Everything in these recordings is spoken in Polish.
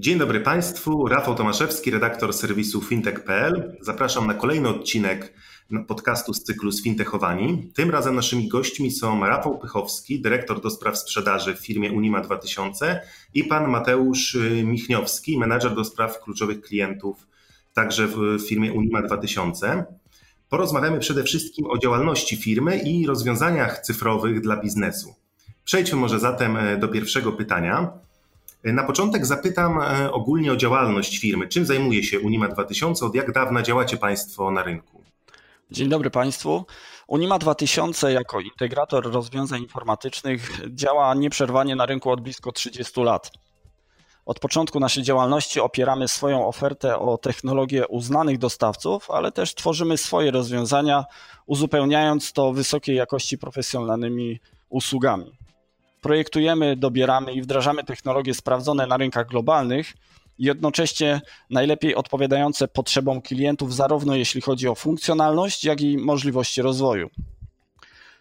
Dzień dobry Państwu, Rafał Tomaszewski, redaktor serwisu fintech.pl. Zapraszam na kolejny odcinek podcastu z cyklu Sfintechowani. Tym razem naszymi gośćmi są Rafał Pychowski, dyrektor do spraw sprzedaży w firmie Unima 2000 i pan Mateusz Michniowski, menadżer do spraw kluczowych klientów także w firmie Unima 2000. Porozmawiamy przede wszystkim o działalności firmy i rozwiązaniach cyfrowych dla biznesu. Przejdźmy może zatem do pierwszego pytania. Na początek zapytam e, ogólnie o działalność firmy. Czym zajmuje się Unima 2000? Od jak dawna działacie Państwo na rynku? Dzień dobry Państwu. Unima 2000 jako integrator rozwiązań informatycznych działa nieprzerwanie na rynku od blisko 30 lat. Od początku naszej działalności opieramy swoją ofertę o technologię uznanych dostawców, ale też tworzymy swoje rozwiązania, uzupełniając to wysokiej jakości profesjonalnymi usługami projektujemy, dobieramy i wdrażamy technologie sprawdzone na rynkach globalnych, jednocześnie najlepiej odpowiadające potrzebom klientów, zarówno jeśli chodzi o funkcjonalność, jak i możliwości rozwoju.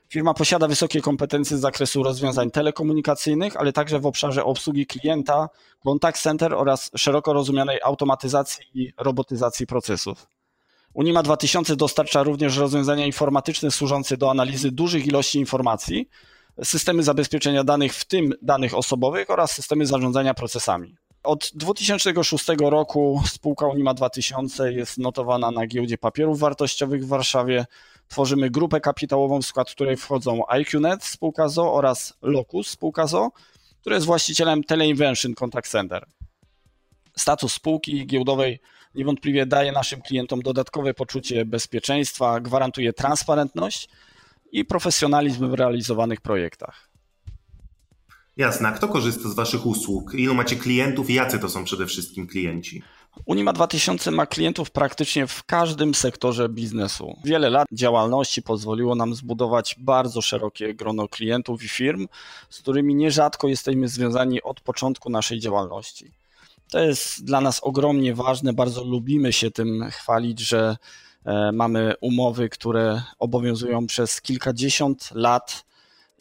Firma posiada wysokie kompetencje z zakresu rozwiązań telekomunikacyjnych, ale także w obszarze obsługi klienta, contact center oraz szeroko rozumianej automatyzacji i robotyzacji procesów. Unima 2000 dostarcza również rozwiązania informatyczne służące do analizy dużych ilości informacji, systemy zabezpieczenia danych, w tym danych osobowych oraz systemy zarządzania procesami. Od 2006 roku spółka Unima 2000 jest notowana na giełdzie papierów wartościowych w Warszawie. Tworzymy grupę kapitałową, w skład której wchodzą IQNet spółka ZO oraz Locus spółka ZO, która jest właścicielem Teleinvention Contact Center. Status spółki giełdowej niewątpliwie daje naszym klientom dodatkowe poczucie bezpieczeństwa, gwarantuje transparentność i profesjonalizm w realizowanych projektach. Jasne. A kto korzysta z Waszych usług? Ilu macie klientów i jacy to są przede wszystkim klienci? Unima 2000 ma klientów praktycznie w każdym sektorze biznesu. Wiele lat działalności pozwoliło nam zbudować bardzo szerokie grono klientów i firm, z którymi nierzadko jesteśmy związani od początku naszej działalności. To jest dla nas ogromnie ważne, bardzo lubimy się tym chwalić, że mamy umowy, które obowiązują przez kilkadziesiąt lat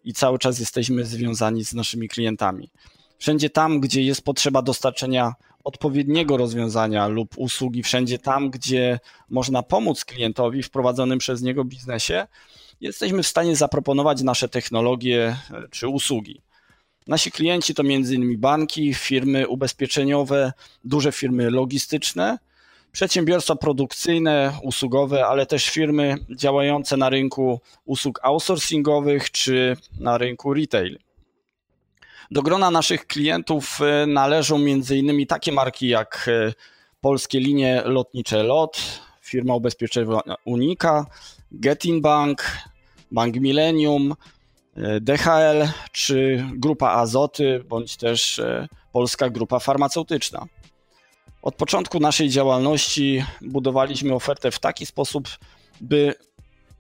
i cały czas jesteśmy związani z naszymi klientami. Wszędzie tam, gdzie jest potrzeba dostarczenia odpowiedniego rozwiązania lub usługi, wszędzie tam, gdzie można pomóc klientowi w prowadzonym przez niego biznesie, jesteśmy w stanie zaproponować nasze technologie e, czy usługi. Nasi klienci to m.in. banki, firmy ubezpieczeniowe, duże firmy logistyczne, przedsiębiorstwa produkcyjne, usługowe, ale też firmy działające na rynku usług outsourcingowych czy na rynku retail. Do grona naszych klientów e, należą m.in. takie marki jak e, polskie linie lotnicze LOT, firma ubezpieczeniowa Unika, Getin Bank, Bank Millennium, e, DHL czy Grupa Azoty, bądź też Polska Grupa Farmaceutyczna. Od początku naszej działalności budowaliśmy ofertę w taki sposób, by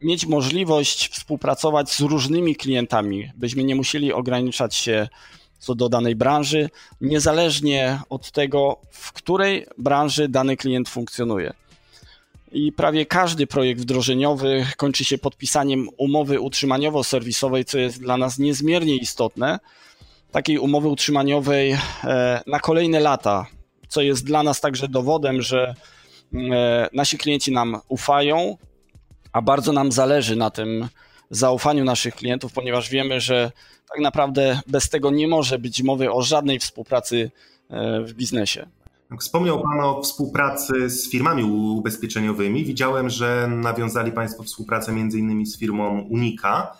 mieć możliwość współpracować z różnymi klientami, byśmy nie musieli ograniczać się co do danej branży, niezależnie od tego, w której branży dany klient funkcjonuje. I prawie każdy projekt wdrożeniowy kończy się podpisaniem umowy utrzymaniowo-serwisowej, co jest dla nas niezmiernie istotne. Takiej umowy utrzymaniowej e, na kolejne lata, co jest dla nas także dowodem, że e, nasi klienci nam ufają, a bardzo nam zależy na tym zaufaniu naszych klientów, ponieważ wiemy, że tak naprawdę bez tego nie może być mowy o żadnej współpracy e, w biznesie. Wspomniał Pan o współpracy z firmami ubezpieczeniowymi. Widziałem, że nawiązali Państwo współpracę innymi z firmą Unika.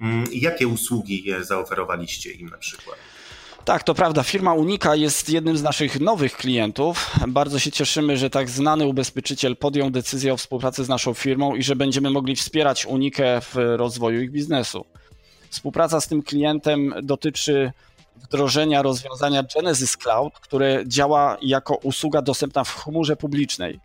Mm, jakie usługi zaoferowaliście im na przykład? Tak, to prawda. Firma Unika jest jednym z naszych nowych klientów. Bardzo się cieszymy, że tak znany ubezpieczyciel podjął decyzję o współpracy z naszą firmą i że będziemy mogli wspierać Unikę w rozwoju ich biznesu. Współpraca z tym klientem dotyczy wdrożenia rozwiązania Genesis Cloud, które działa jako usługa dostępna w chmurze publicznej.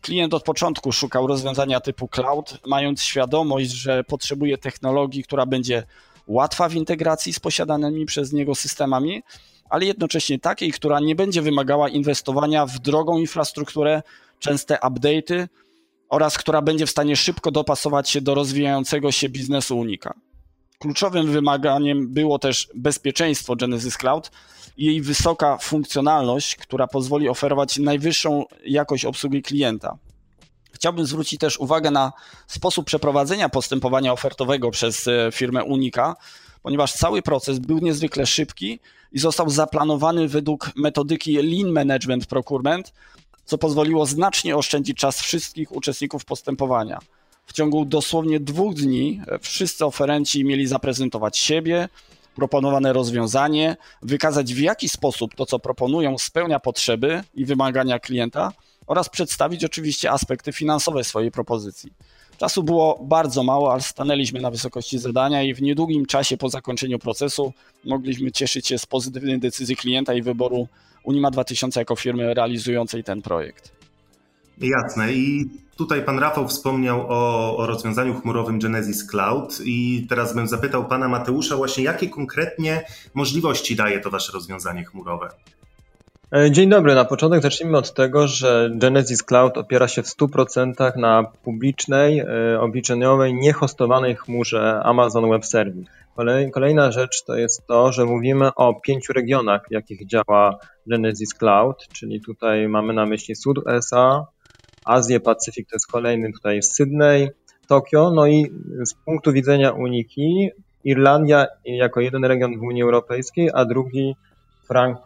Klient od początku szukał rozwiązania typu cloud, mając świadomość, że potrzebuje technologii, która będzie łatwa w integracji z posiadanymi przez niego systemami, ale jednocześnie takiej, która nie będzie wymagała inwestowania w drogą infrastrukturę, częste update'y oraz która będzie w stanie szybko dopasować się do rozwijającego się biznesu Unika. Kluczowym wymaganiem było też bezpieczeństwo Genesis Cloud i jej wysoka funkcjonalność, która pozwoli oferować najwyższą jakość obsługi klienta. Chciałbym zwrócić też uwagę na sposób przeprowadzenia postępowania ofertowego przez e, firmę Unika, ponieważ cały proces był niezwykle szybki i został zaplanowany według metodyki Lean Management Procurement, co pozwoliło znacznie oszczędzić czas wszystkich uczestników postępowania. W ciągu dosłownie dwóch dni e, wszyscy oferenci mieli zaprezentować siebie, proponowane rozwiązanie, wykazać w jaki sposób to, co proponują, spełnia potrzeby i wymagania klienta oraz przedstawić oczywiście aspekty finansowe swojej propozycji. Czasu było bardzo mało, ale stanęliśmy na wysokości zadania i w niedługim czasie po zakończeniu procesu mogliśmy cieszyć się z pozytywnej decyzji klienta i wyboru Unima 2000 jako firmy realizującej ten projekt. Jasne. I tutaj pan Rafał wspomniał o, o, rozwiązaniu chmurowym Genesis Cloud i teraz bym zapytał pana Mateusza właśnie, jakie konkretnie możliwości daje to wasze rozwiązanie chmurowe? E, dzień dobry. Na początek zacznijmy od tego, że Genesis Cloud opiera się w 100% na publicznej, e, obliczeniowej, niehostowanej chmurze Amazon Web Service. Kolejna rzecz to jest to, że mówimy o pięciu regionach, w jakich działa Genesis Cloud, czyli tutaj mamy na myśli Sud USA, Azję, Pacyfik to jest kolejny tutaj Sydney, Tokio, no i z punktu widzenia Uniki Irlandia jako jeden region w Unii Europejskiej, a drugi Frank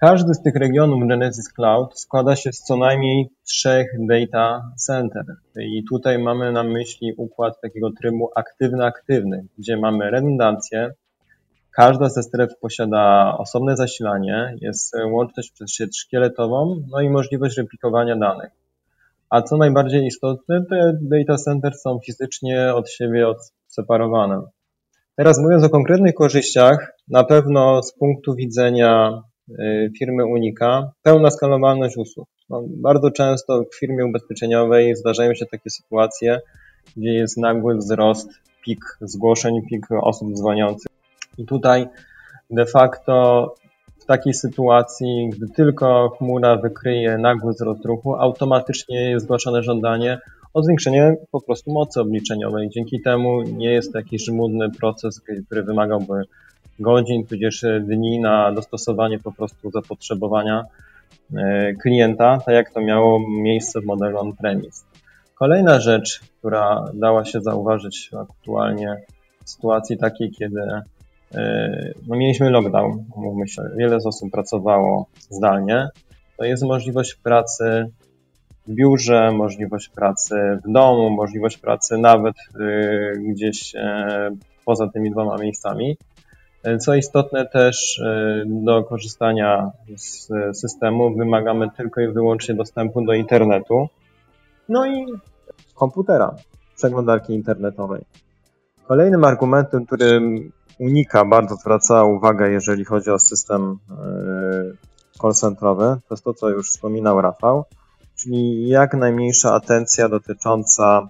każdy z tych regionów Genesis Cloud składa się z co najmniej trzech data center. I tutaj mamy na myśli układ takiego trybu aktywny-aktywny, gdzie mamy redundancję. Każda ze stref posiada osobne zasilanie, jest łączność przez sieć szkieletową, no i możliwość replikowania danych. A co najbardziej istotne, te data center są fizycznie od siebie odseparowane. Teraz mówiąc o konkretnych korzyściach, na pewno z punktu widzenia firmy Unika, pełna skalowalność usług. No, bardzo często w firmie ubezpieczeniowej zdarzają się takie sytuacje, gdzie jest nagły wzrost, pik zgłoszeń, pik osób dzwoniących. I tutaj de facto w takiej sytuacji, gdy tylko chmura wykryje nagły wzrost ruchu, automatycznie jest zgłaszane żądanie o zwiększenie po prostu mocy obliczeniowej. Dzięki temu nie jest to jakiś żmudny proces, który wymagałby godzin, tudzież dni na dostosowanie po prostu zapotrzebowania e, klienta, tak jak to miało miejsce w modelu on-premise. Kolejna rzecz, która dała się zauważyć aktualnie w sytuacji takiej, kiedy e, no mieliśmy lockdown, mówmy się, wiele z osób pracowało zdalnie, to jest możliwość pracy w biurze, możliwość pracy w domu, możliwość pracy nawet e, gdzieś poza tymi dwoma miejscami. Co istotne też e, do korzystania z systemu wymagamy tylko i wyłącznie dostępu do internetu, no i komputera, przeglądarki internetowej. Kolejnym argumentem, którym Unika bardzo zwraca uwagę, jeżeli chodzi o system e, call centrowy, to jest to, co już wspominał Rafał, czyli jak najmniejsza atencja dotycząca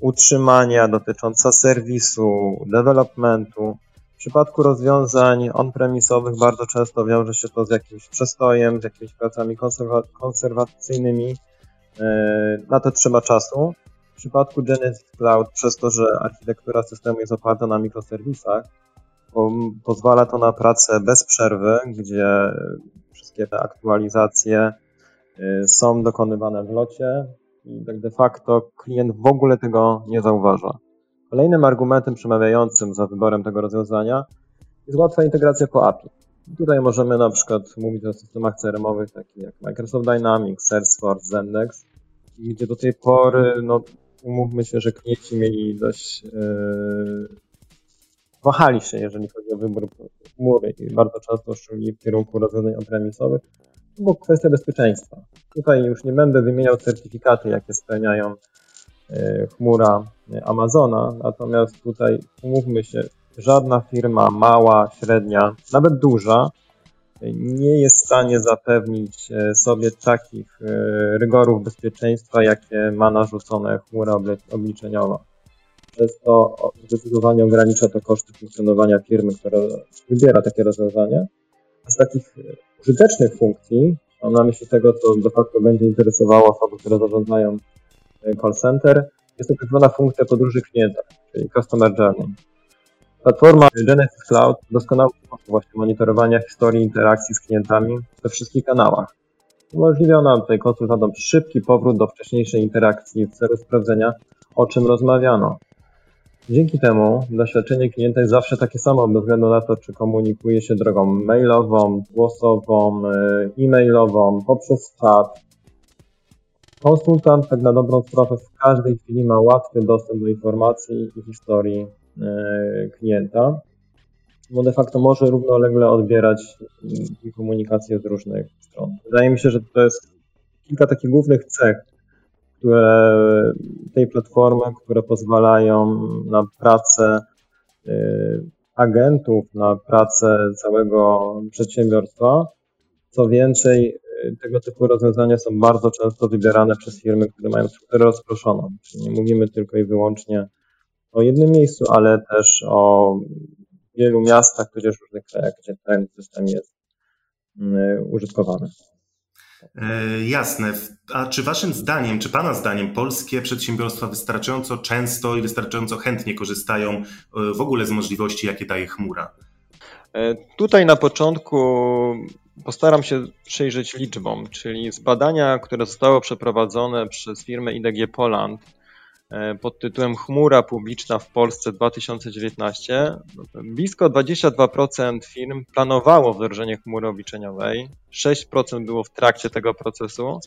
utrzymania, dotycząca serwisu, developmentu, przypadku rozwiązań on-premisowych bardzo często wiąże się to z jakimś przestojem, z jakimiś pracami konserwa konserwacyjnymi. E, na to trzeba czasu. W przypadku Genesis Cloud, przez to, że architektura systemu jest oparta na mikroserwisach, pozwala to na pracę bez przerwy, gdzie wszystkie te aktualizacje e, są dokonywane w locie i tak de facto klient w ogóle tego nie zauważa. Kolejnym argumentem przemawiającym za wyborem tego rozwiązania jest łatwa integracja po API. Tutaj możemy na przykład mówić o systemach CRM-owych takich jak Microsoft Dynamics, Salesforce, Zendex, gdzie do tej pory, no, umówmy się, że klienci mieli dość yy, wahali się, jeżeli chodzi o wybór chmury i bardzo często szli w kierunku rozwiązań on-premisowych, bo kwestia bezpieczeństwa. Tutaj już nie będę wymieniał certyfikaty, jakie spełniają chmura Amazona, natomiast tutaj umówmy się, żadna firma mała, średnia, nawet duża, nie jest w stanie zapewnić e, sobie takich e, rygorów bezpieczeństwa, jakie ma narzucone chmura obliczeniowa. Przez to zdecydowanie ogranicza to koszty funkcjonowania firmy, która wybiera takie rozwiązania. Z takich użytecznych funkcji, mam na myśli tego, co de facto będzie interesowało osoby, które zarządzają e, call center, jest to tak zwana funkcja podróży klienta, czyli Customer Journey. Platforma Genesis Cloud doskonały sposób właśnie monitorowania historii interakcji z klientami we wszystkich kanałach. Umożliwia nam tutaj konsultantom szybki powrót do wcześniejszej interakcji w celu sprawdzenia, o czym rozmawiano. Dzięki temu doświadczenie klienta jest zawsze takie samo, bez względu na to, czy komunikuje się drogą mailową, głosową, e, e-mailową, poprzez czat. Konsultant, tak na dobrą sprawę, w każdej chwili ma łatwy dostęp do informacji i historii E, klienta, bo de facto może równolegle odbierać komunikację z różnych stron. Wydaje mi się, że to jest kilka takich głównych cech, które tej platformy, które pozwalają na pracę e, agentów, na pracę całego przedsiębiorstwa. Co więcej, tego typu rozwiązania są bardzo często wybierane przez firmy, które mają strukturę rozproszoną. Czyli nie mówimy tylko i wyłącznie o jednym miejscu, ale też o wielu miastach, tudzież różnych krajach, gdzie ten system jest mm, użytkowany. E, jasne. A czy Waszym zdaniem, czy Pana zdaniem, polskie przedsiębiorstwa wystarczająco często i wystarczająco chętnie korzystają e, w ogóle z możliwości, jakie daje chmura? E, tutaj na początku postaram się przyjrzeć liczbom, czyli z badania, które zostało przeprowadzone przez firmę IDG Poland E, pod tytułem Chmura publiczna w Polsce 2019 blisko 22% firm planowało wdrożenie chmury obliczeniowej, 6% było w trakcie tego procesu,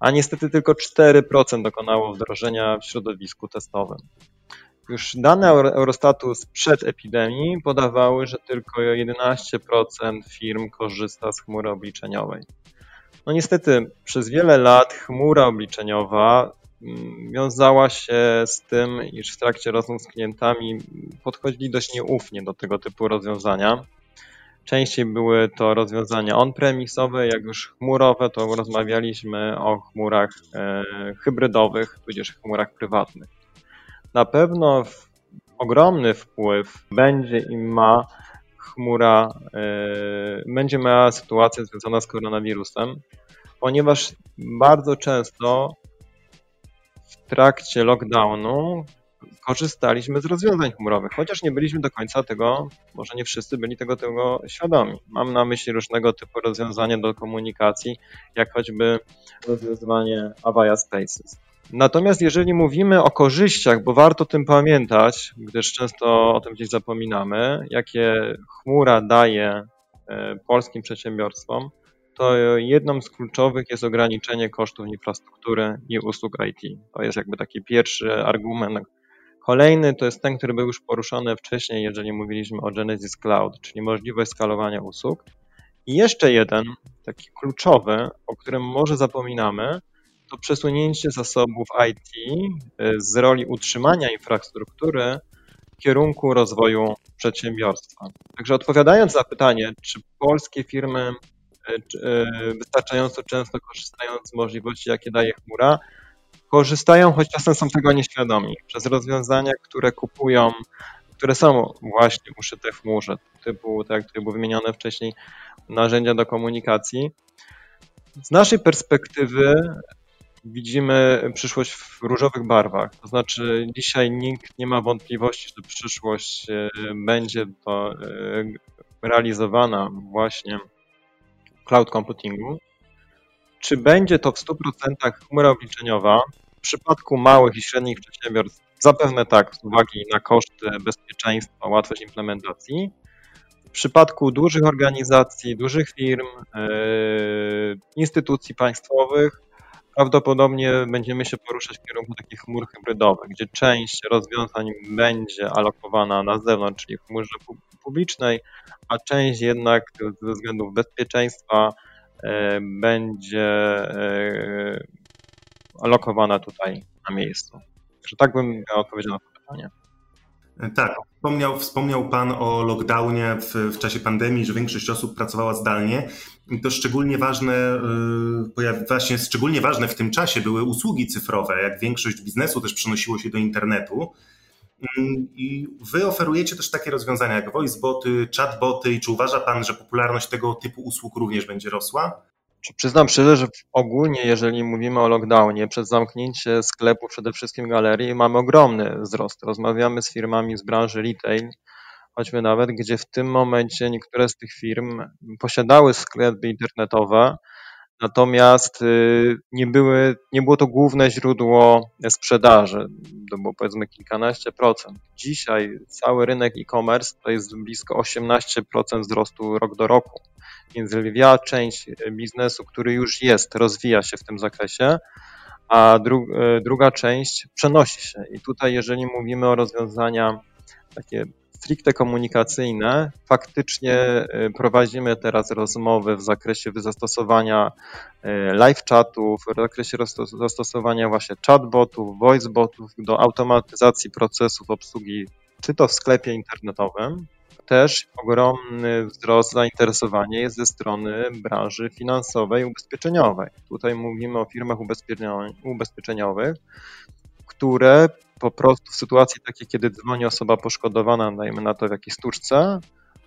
a niestety tylko 4% dokonało wdrożenia w środowisku testowym. Już dane Eurostatu sprzed epidemii podawały, że tylko 11% firm korzysta z chmury obliczeniowej. No niestety, przez wiele lat chmura obliczeniowa wiązała się z tym, iż w trakcie rozmów z klientami podchodzili dość nieufnie do tego typu rozwiązania. Częściej były to rozwiązania on-premisowe, jak już chmurowe, to rozmawialiśmy o chmurach e, hybrydowych, tudzież chmurach prywatnych. Na pewno ogromny wpływ będzie im ma chmura, e, będzie miała sytuacja związana z koronawirusem, ponieważ bardzo często w trakcie lockdownu korzystaliśmy z rozwiązań chmurowych, chociaż nie byliśmy do końca tego, może nie wszyscy byli tego, tego świadomi. Mam na myśli różnego typu rozwiązania do komunikacji, jak choćby rozwiązanie Avaya Spaces. Natomiast jeżeli mówimy o korzyściach, bo warto o tym pamiętać, gdyż często o tym gdzieś zapominamy, jakie chmura daje e, polskim przedsiębiorstwom, to jedną z kluczowych jest ograniczenie kosztów infrastruktury i usług IT. To jest jakby taki pierwszy argument. Kolejny to jest ten, który był już poruszony wcześniej, jeżeli mówiliśmy o Genesis Cloud, czyli możliwość skalowania usług. I jeszcze jeden, taki kluczowy, o którym może zapominamy, to przesunięcie zasobów IT y, z roli utrzymania infrastruktury w kierunku rozwoju przedsiębiorstwa. Także odpowiadając na pytanie, czy polskie firmy E, wystarczająco często korzystają z możliwości, jakie daje chmura, korzystają, choć czasem są tego nieświadomi, przez rozwiązania, które kupują, które są właśnie uszyte w chmurze, typu, tak jak było wymienione wcześniej, narzędzia do komunikacji. Z naszej perspektywy widzimy przyszłość w różowych barwach. To znaczy, dzisiaj nikt nie ma wątpliwości, że przyszłość e, będzie to e, realizowana właśnie cloud computingu. Czy będzie to w 100% chmura obliczeniowa? W przypadku małych i średnich przedsiębiorstw zapewne tak, z uwagi na koszty, bezpieczeństwa, łatwość implementacji. W przypadku dużych organizacji, dużych firm, yy, instytucji państwowych, prawdopodobnie będziemy się poruszać w kierunku takich chmur hybrydowych, gdzie część rozwiązań będzie alokowana na zewnątrz, czyli w chmurze publicznej, a część jednak ze względów bezpieczeństwa e, będzie e, alokowana tutaj na miejscu. Tak bym miał odpowiedzieć na to pytanie. Tak, Wspomniał, wspomniał Pan o lockdownie w, w, czasie pandemii, że większość osób pracowała zdalnie. I to szczególnie ważne, yy, właśnie szczególnie ważne w tym czasie były usługi cyfrowe, jak większość biznesu też przenosiło się do internetu. Mm, I wy oferujecie też takie rozwiązania jak voiceboty, chatboty i czy uważa Pan, że popularność tego typu usług również będzie rosła? Przyznam szczerze, że ogólnie, jeżeli mówimy o lockdownie, przez zamknięcie sklepów, przede wszystkim galerii, mamy ogromny wzrost. Rozmawiamy z firmami z branży retail, choćby nawet, gdzie w tym momencie niektóre z tych firm posiadały sklepy internetowe, natomiast y, nie, były, nie było to główne źródło sprzedaży. To było powiedzmy kilkanaście procent. Dzisiaj cały rynek e-commerce to jest blisko 18% wzrostu rok do roku. Więc lwia część biznesu, który już jest, rozwija się w tym zakresie, a dru e, druga część przenosi się. I tutaj, jeżeli mówimy o rozwiązania takie stricte komunikacyjne, faktycznie e, prowadzimy teraz rozmowy w zakresie zastosowania e, live chatów, w zakresie zastosowania właśnie chatbotów, voicebotów do automatyzacji procesów obsługi, czy to w sklepie internetowym, też ogromny wzrost zainteresowania jest ze strony branży finansowej, ubezpieczeniowej. Tutaj mówimy o firmach ubezpieczeniowych, które po prostu w sytuacji takiej, kiedy dzwoni osoba poszkodowana, dajmy na to w jakiejś stłuczce,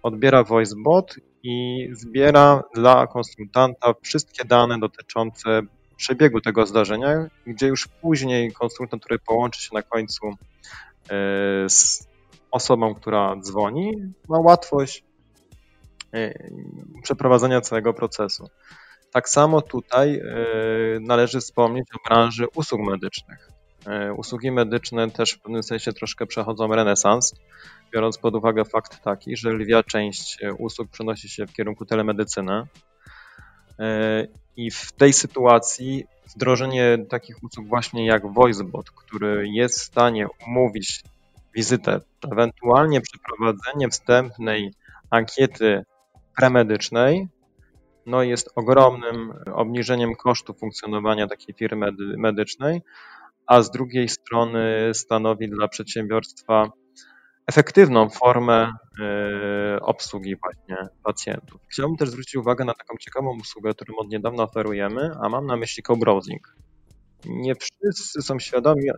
odbiera voicebot i zbiera dla konsultanta wszystkie dane dotyczące przebiegu tego zdarzenia, gdzie już później konsultant, który połączy się na końcu e, z osobą, która dzwoni, ma łatwość e, przeprowadzenia całego procesu. Tak samo tutaj e, należy wspomnieć o branży usług medycznych. E, usługi medyczne też w pewnym sensie troszkę przechodzą renesans, biorąc pod uwagę fakt taki, że lwia część usług przenosi się w kierunku telemedycyny. I w tej sytuacji wdrożenie takich usług właśnie jak VoiceBot, który jest w stanie umówić wizytę, ewentualnie przeprowadzenie wstępnej ankiety premedycznej no jest ogromnym obniżeniem kosztu funkcjonowania takiej firmy medycznej, a z drugiej strony stanowi dla przedsiębiorstwa efektywną formę e, obsługi właśnie pacjentów. Chciałbym też zwrócić uwagę na taką ciekawą usługę, którą od niedawna oferujemy, a mam na myśli co-browsing. Nie wszyscy są świadomi,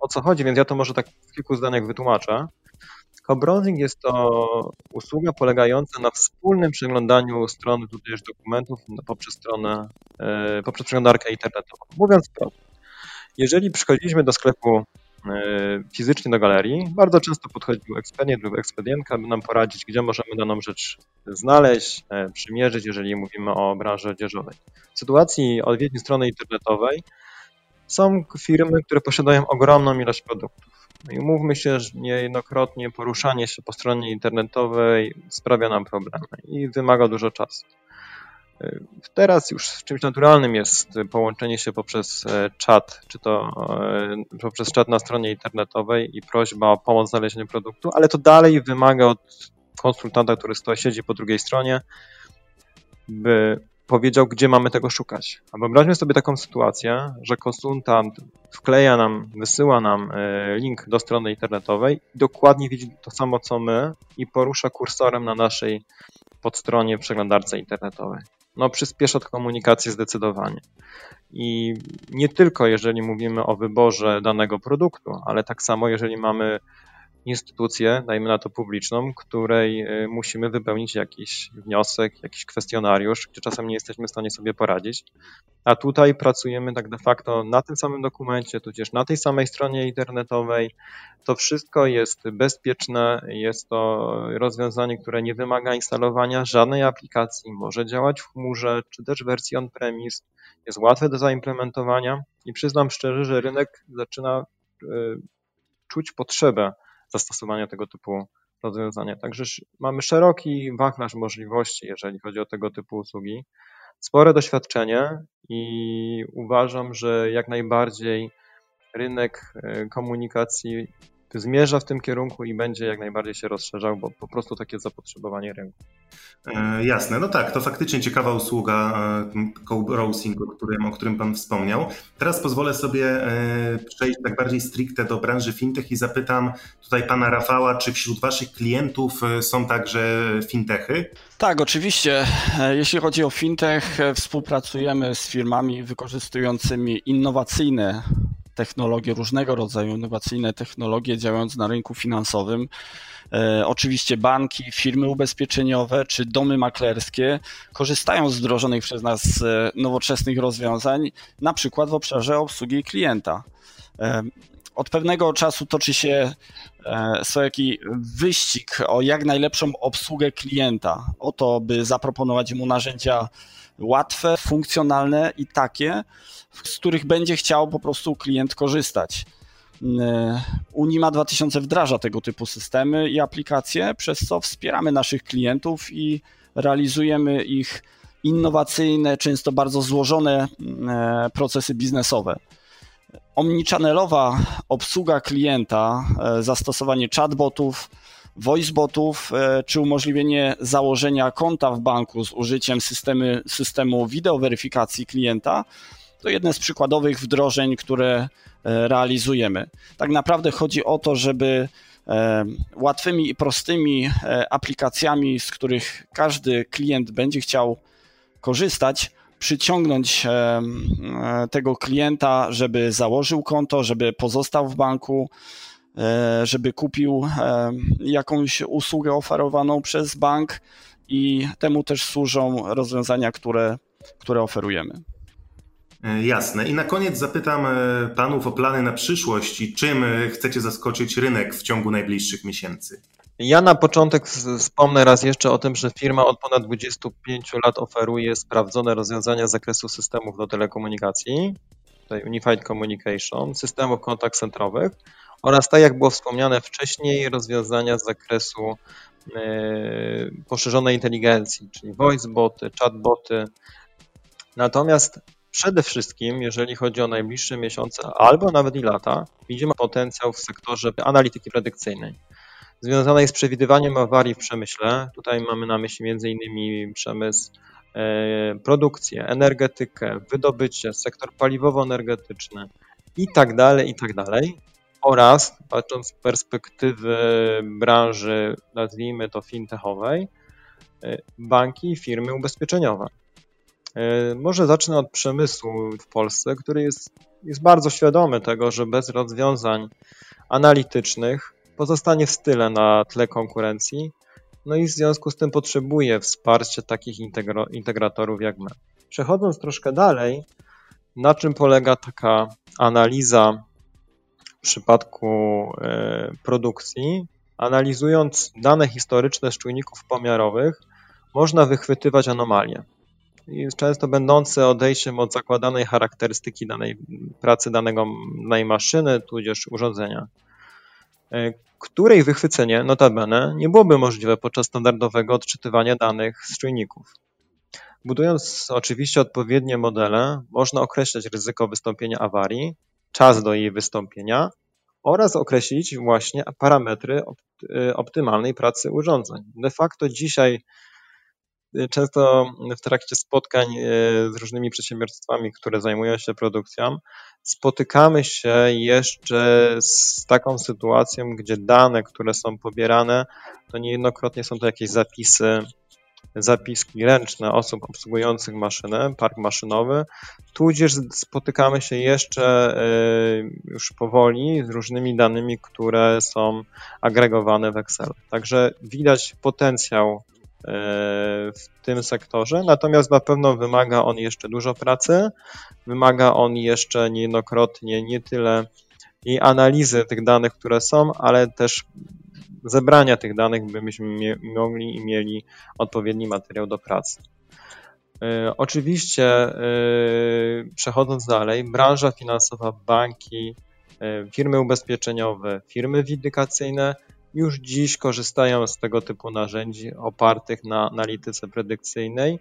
o co chodzi, więc ja to może tak w kilku zdaniach wytłumaczę. Co-browsing jest to usługa polegająca na wspólnym przeglądaniu strony tudzież dokumentów poprzez stronę, e, poprzez przeglądarkę internetową. Mówiąc wprost, jeżeli przychodziliśmy do sklepu e, fizycznie do galerii, bardzo często podchodził ekspedient lub ekspedientka, by nam poradzić, gdzie możemy daną rzecz znaleźć, e, przymierzyć, jeżeli mówimy o branży odzieżowej. W sytuacji odwiedzi strony internetowej są firmy, które posiadają ogromną ilość produktów. No I umówmy się, że niejednokrotnie poruszanie się po stronie internetowej sprawia nam problemy i wymaga dużo czasu. Teraz już czymś naturalnym jest połączenie się poprzez e, czat, czy to e, poprzez czat na stronie internetowej i prośba o pomoc w znalezieniu produktu, ale to dalej wymaga od konsultanta, który stoi, siedzi po drugiej stronie, by powiedział, gdzie mamy tego szukać. A wyobraźmy sobie taką sytuację, że konsultant wkleja nam, wysyła nam e, link do strony internetowej i dokładnie widzi to samo, co my i porusza kursorem na naszej podstronie przeglądarce internetowej. No, przyspiesza komunikację zdecydowanie. I nie tylko jeżeli mówimy o wyborze danego produktu, ale tak samo jeżeli mamy instytucję, dajmy na to publiczną, której y, musimy wypełnić jakiś wniosek, jakiś kwestionariusz, gdzie czasem nie jesteśmy w stanie sobie poradzić. A tutaj pracujemy tak de facto na tym samym dokumencie, tudzież na tej samej stronie internetowej. To wszystko jest bezpieczne, jest to rozwiązanie, które nie wymaga instalowania żadnej aplikacji, może działać w chmurze, czy też wersji on-premise, jest łatwe do zaimplementowania i przyznam szczerze, że rynek zaczyna y, czuć potrzebę zastosowania tego typu rozwiązania. Także mamy szeroki wachlarz możliwości, jeżeli chodzi o tego typu usługi. Spore doświadczenie i uważam, że jak najbardziej rynek e, komunikacji zmierza w tym kierunku i będzie jak najbardziej się rozszerzał, bo po prostu takie zapotrzebowanie rynku. E, jasne, no tak, to faktycznie ciekawa usługa e, co-browsing, o którym, o którym Pan wspomniał. Teraz pozwolę sobie e, przejść tak bardziej stricte do branży fintech i zapytam tutaj Pana Rafała, czy wśród Waszych klientów są także fintechy? Tak, oczywiście. Jeśli chodzi o fintech, współpracujemy z firmami wykorzystującymi innowacyjne technologie, różnego rodzaju innowacyjne technologie działając na rynku finansowym. E, oczywiście banki, firmy ubezpieczeniowe czy domy maklerskie korzystają z wdrożonych przez nas e, nowoczesnych rozwiązań, na przykład w obszarze obsługi klienta. E, od pewnego czasu toczy się swojaki wyścig o jak najlepszą obsługę klienta, o to, by zaproponować mu narzędzia łatwe, funkcjonalne i takie, z których będzie chciał po prostu klient korzystać. E, Unima 2000 wdraża tego typu systemy i aplikacje, przez co wspieramy naszych klientów i realizujemy ich innowacyjne, często bardzo złożone e, procesy biznesowe. Omnichannelowa obsługa klienta, e, zastosowanie chatbotów, voicebotów, czy umożliwienie założenia konta w banku z użyciem systemy, systemu wideoweryfikacji klienta to jedne z przykładowych wdrożeń, które e, realizujemy. Tak naprawdę chodzi o to, żeby e, łatwymi i prostymi e, aplikacjami, z których każdy klient będzie chciał korzystać, przyciągnąć tego klienta, żeby założył konto, żeby pozostał w banku, żeby kupił jakąś usługę oferowaną przez bank i temu też służą rozwiązania, które, które oferujemy. E, jasne. I na koniec zapytam e, panów o plany na przyszłość i czym e, chcecie zaskoczyć rynek w ciągu najbliższych miesięcy. Ja na początek wspomnę raz jeszcze o tym, że firma od ponad 25 lat oferuje sprawdzone rozwiązania z zakresu systemów do telekomunikacji, tutaj Unified Communication, systemów kontakt centrowych oraz, tak jak było wspomniane wcześniej, rozwiązania z zakresu poszerzonej inteligencji, czyli voiceboty, chatboty. Natomiast Przede wszystkim, jeżeli chodzi o najbliższe miesiące albo nawet i lata, widzimy potencjał w sektorze analityki predykcyjnej, związanej z przewidywaniem awarii w przemyśle. Tutaj mamy na myśli m.in. przemysł, e, produkcję, energetykę, wydobycie, sektor paliwowo-energetyczny i tak dalej, i tak dalej. Oraz patrząc z perspektywy branży, nazwijmy to fintechowej, e, banki i firmy ubezpieczeniowe. E, może zacznę od przemysłu w Polsce, który jest, jest bardzo świadomy tego, że bez rozwiązań analitycznych pozostanie w style na tle konkurencji, no i w związku z tym potrzebuje wsparcia takich integratorów jak my. Przechodząc troszkę dalej, na czym polega taka analiza w przypadku e, produkcji? Analizując dane historyczne z czujników pomiarowych, można wychwytywać anomalie często będące odejściem od zakładanej charakterystyki danej pracy danego, danej maszyny, tudzież urządzenia, e, której wychwycenie, notabene, nie byłoby możliwe podczas standardowego odczytywania danych z czujników. Budując oczywiście odpowiednie modele, można określać ryzyko wystąpienia awarii, czas do jej wystąpienia oraz określić właśnie parametry e, optymalnej pracy urządzeń. De facto dzisiaj często w trakcie spotkań e, z różnymi przedsiębiorstwami, które zajmują się produkcją, spotykamy się jeszcze z taką sytuacją, gdzie dane, które są pobierane, to niejednokrotnie są to jakieś zapisy, zapiski ręczne osób obsługujących maszynę, park maszynowy, tudzież spotykamy się jeszcze e, już powoli z różnymi danymi, które są agregowane w Excel. Także widać potencjał E, w tym sektorze, natomiast na pewno wymaga on jeszcze dużo pracy, wymaga on jeszcze niejednokrotnie nie tyle i analizy tych danych, które są, ale też zebrania tych danych, byśmy mogli i mieli odpowiedni materiał do pracy. E, oczywiście, e, przechodząc dalej, branża finansowa, banki, firmy ubezpieczeniowe, firmy windykacyjne już dziś korzystają z tego typu narzędzi opartych na analityce predykcyjnej.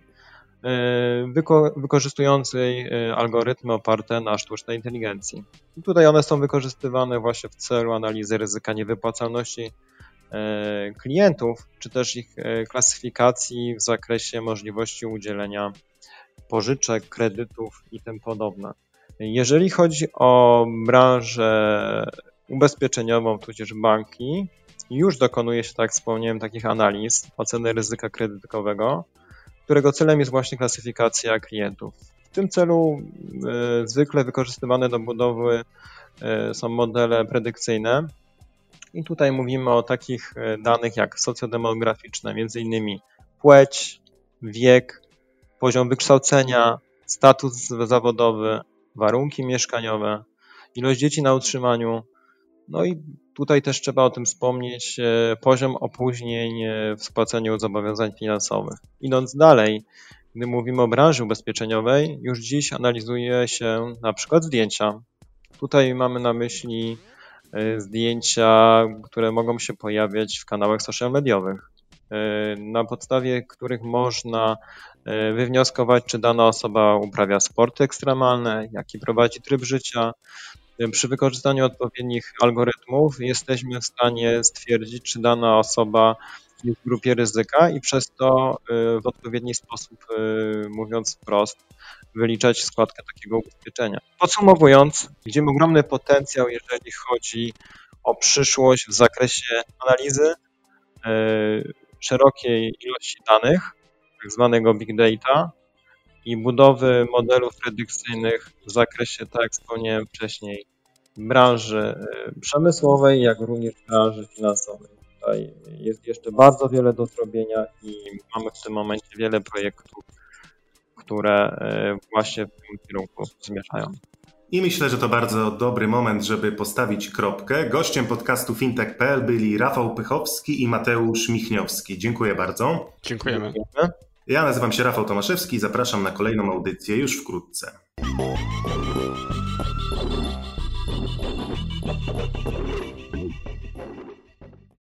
wyko wykorzystującej algorytmy oparte na sztucznej inteligencji. Tutaj one są wykorzystywane właśnie w celu analizy ryzyka niewypłacalności klientów, czy też ich klasyfikacji w zakresie możliwości udzielenia pożyczek, kredytów i tym podobne. Jeżeli chodzi o branżę ubezpieczeniową, tudzież banki, już dokonuje się, tak jak wspomniałem, takich analiz, oceny ryzyka kredytowego, którego celem jest właśnie klasyfikacja klientów. W tym celu y, zwykle wykorzystywane do budowy y, są modele predykcyjne. I tutaj mówimy o takich e, danych jak socjodemograficzne, między innymi płeć, wiek, poziom wykształcenia, status zawodowy, warunki mieszkaniowe, ilość dzieci na utrzymaniu. No i tutaj też trzeba o tym wspomnieć, e, poziom opóźnień e, w spłaceniu zobowiązań finansowych. Idąc dalej, gdy mówimy o branży ubezpieczeniowej, już dziś analizuje się na przykład zdjęcia. Tutaj mamy na myśli zdjęcia, które mogą się pojawiać w kanałach social mediowych, na podstawie których można E, wywnioskować, czy dana osoba uprawia sporty ekstremalne, jaki prowadzi tryb życia. Przy wykorzystaniu odpowiednich algorytmów jesteśmy w stanie stwierdzić, czy dana osoba w grupie ryzyka i przez to e, w odpowiedni sposób, mówiąc wprost, wyliczać składkę takiego ubezpieczenia. Podsumowując, widzimy ogromny potencjał, jeżeli chodzi o przyszłość w zakresie analizy szerokiej ilości danych, tak zwanego big data i budowy modelów predykcyjnych w zakresie, tak jak wspomniałem wcześniej, branży y, przemysłowej, jak również branży finansowej. Tutaj jest jeszcze bardzo wiele do zrobienia i mamy w tym momencie wiele projektów, które y, właśnie w tym kierunku zmierzają. I myślę, że to bardzo dobry moment, żeby postawić kropkę. Gościem podcastu fintech.pl byli Rafał Pychowski i Mateusz Michniowski. Dziękuję bardzo. Dziękujemy. Dziękujemy. Ja nazywam się Rafał Tomaszewski i zapraszam na kolejną audycję już wkrótce.